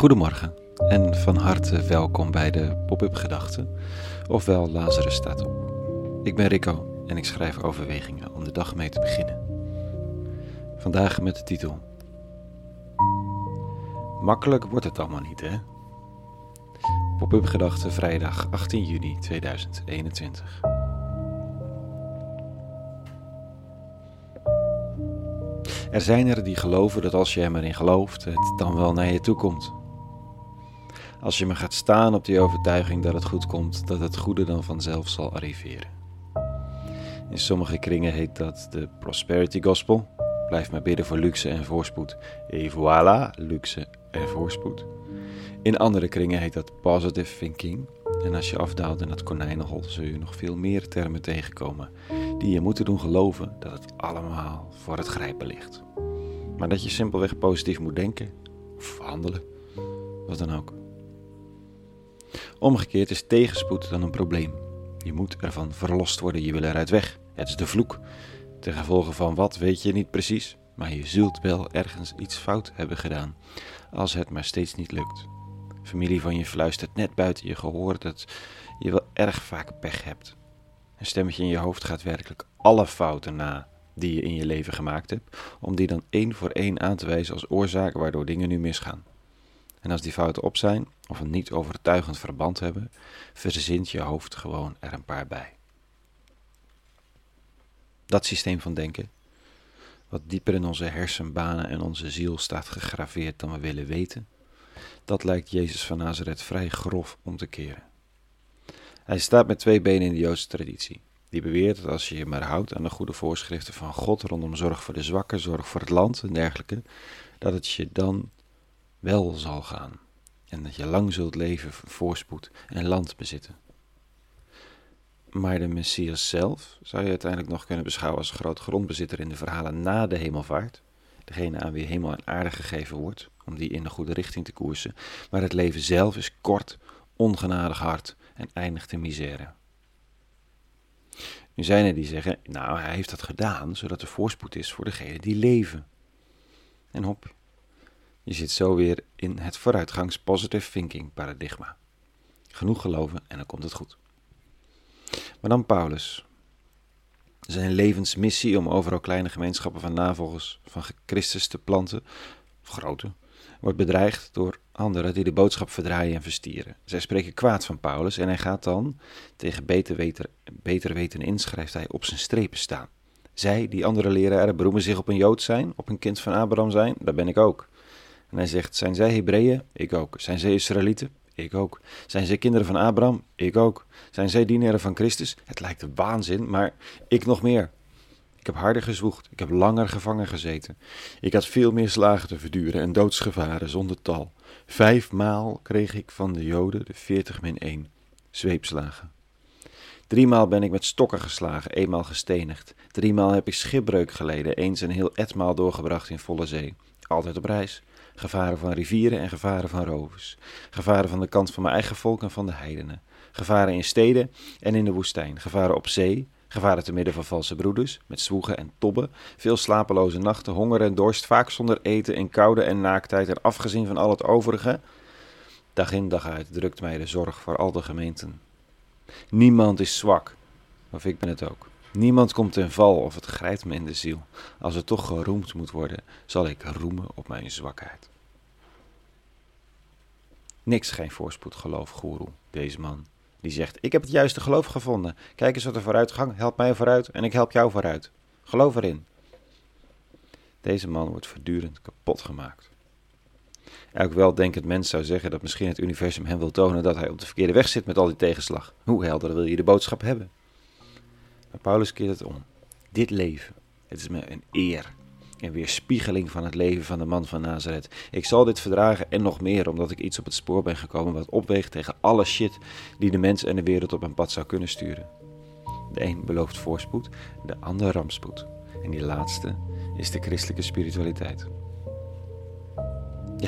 Goedemorgen en van harte welkom bij de Pop-up Gedachten, ofwel Lazarus staat op. Ik ben Rico en ik schrijf overwegingen om de dag mee te beginnen. Vandaag met de titel Makkelijk wordt het allemaal niet, hè? Pop-up Gedachten vrijdag 18 juni 2021. Er zijn er die geloven dat als je er maar in gelooft, het dan wel naar je toe komt. Als je maar gaat staan op die overtuiging dat het goed komt, dat het goede dan vanzelf zal arriveren. In sommige kringen heet dat de Prosperity Gospel. Blijf maar bidden voor luxe en voorspoed. Et voilà, luxe en voorspoed. In andere kringen heet dat Positive Thinking. En als je afdaalt in het konijnenhol, zul je nog veel meer termen tegenkomen die je moeten doen geloven dat het allemaal voor het grijpen ligt. Maar dat je simpelweg positief moet denken of handelen, wat dan ook. Omgekeerd is tegenspoed dan een probleem. Je moet ervan verlost worden, je wil eruit weg. Het is de vloek. Ten gevolge van wat weet je niet precies, maar je zult wel ergens iets fout hebben gedaan, als het maar steeds niet lukt. Familie van je fluistert net buiten je gehoor dat je wel erg vaak pech hebt. Een stemmetje in je hoofd gaat werkelijk alle fouten na die je in je leven gemaakt hebt, om die dan één voor één aan te wijzen als oorzaak waardoor dingen nu misgaan. En als die fouten op zijn, of een niet overtuigend verband hebben, verzint je hoofd gewoon er een paar bij. Dat systeem van denken, wat dieper in onze hersenbanen en onze ziel staat gegraveerd dan we willen weten, dat lijkt Jezus van Nazareth vrij grof om te keren. Hij staat met twee benen in de Joodse traditie. Die beweert dat als je je maar houdt aan de goede voorschriften van God rondom zorg voor de zwakken, zorg voor het land en dergelijke, dat het je dan wel zal gaan. En dat je lang zult leven, voorspoed en land bezitten. Maar de Messias zelf zou je uiteindelijk nog kunnen beschouwen als groot grondbezitter in de verhalen na de hemelvaart. Degene aan wie hemel en aarde gegeven wordt, om die in de goede richting te koersen. Maar het leven zelf is kort, ongenadig hard en eindigt in misère. Nu zijn er die zeggen, nou hij heeft dat gedaan zodat er voorspoed is voor degenen die leven. En hop, je zit zo weer in het vooruitgangs positive thinking paradigma. Genoeg geloven en dan komt het goed. Maar dan Paulus. Zijn levensmissie om overal kleine gemeenschappen van navolgers van Christus te planten, of grote, wordt bedreigd door anderen die de boodschap verdraaien en verstieren. Zij spreken kwaad van Paulus en hij gaat dan, tegen beter weten, beter weten inschrijft hij, op zijn strepen staan. Zij, die andere leraren, beroemen zich op een Jood zijn, op een kind van Abraham zijn, dat ben ik ook. En hij zegt, zijn zij Hebreeën? Ik ook. Zijn zij Israëlieten? Ik ook. Zijn zij kinderen van Abraham? Ik ook. Zijn zij dienaren van Christus? Het lijkt een waanzin, maar ik nog meer. Ik heb harder gezwoegd, ik heb langer gevangen gezeten. Ik had veel meer slagen te verduren en doodsgevaren zonder tal. Vijfmaal kreeg ik van de Joden de veertig min één zweepslagen. Driemaal ben ik met stokken geslagen, eenmaal gestenigd. Driemaal heb ik schipbreuk geleden, eens een heel etmaal doorgebracht in volle zee. Altijd op reis. Gevaren van rivieren en gevaren van rovers. Gevaren van de kant van mijn eigen volk en van de heidenen. Gevaren in steden en in de woestijn. Gevaren op zee. Gevaren te midden van valse broeders, met zwoegen en tobben. Veel slapeloze nachten, honger en dorst, vaak zonder eten in koude en naaktheid. En afgezien van al het overige. Dag in dag uit drukt mij de zorg voor al de gemeenten. Niemand is zwak, of ik ben het ook. Niemand komt ten val of het grijpt me in de ziel. Als het toch geroemd moet worden, zal ik roemen op mijn zwakheid. Niks geen voorspoed geloof, goeroe, deze man. Die zegt, ik heb het juiste geloof gevonden. Kijk eens wat er vooruitgang, help mij vooruit en ik help jou vooruit. Geloof erin. Deze man wordt voortdurend kapot gemaakt. Elk weldenkend mens zou zeggen dat misschien het universum hem wil tonen dat hij op de verkeerde weg zit met al die tegenslag. Hoe helder wil je de boodschap hebben? Maar Paulus keert het om. Dit leven, het is me een eer en weerspiegeling van het leven van de man van Nazareth. Ik zal dit verdragen en nog meer, omdat ik iets op het spoor ben gekomen wat opweegt tegen alle shit die de mens en de wereld op een pad zou kunnen sturen. De een belooft voorspoed, de ander rampspoed. En die laatste is de christelijke spiritualiteit.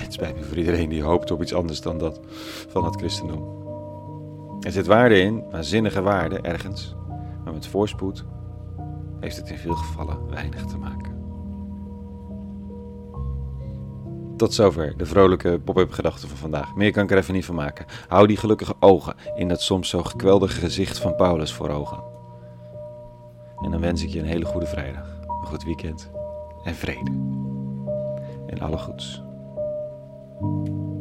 Het spijt me voor iedereen die hoopt op iets anders dan dat van het christendom. Er zit waarde in, waanzinnige waarde ergens, maar met voorspoed heeft het in veel gevallen weinig te maken. Tot zover de vrolijke pop-up gedachten van vandaag. Meer kan ik er even niet van maken. Hou die gelukkige ogen in dat soms zo gekweldige gezicht van Paulus voor ogen. En dan wens ik je een hele goede vrijdag, een goed weekend en vrede. En alle goeds. you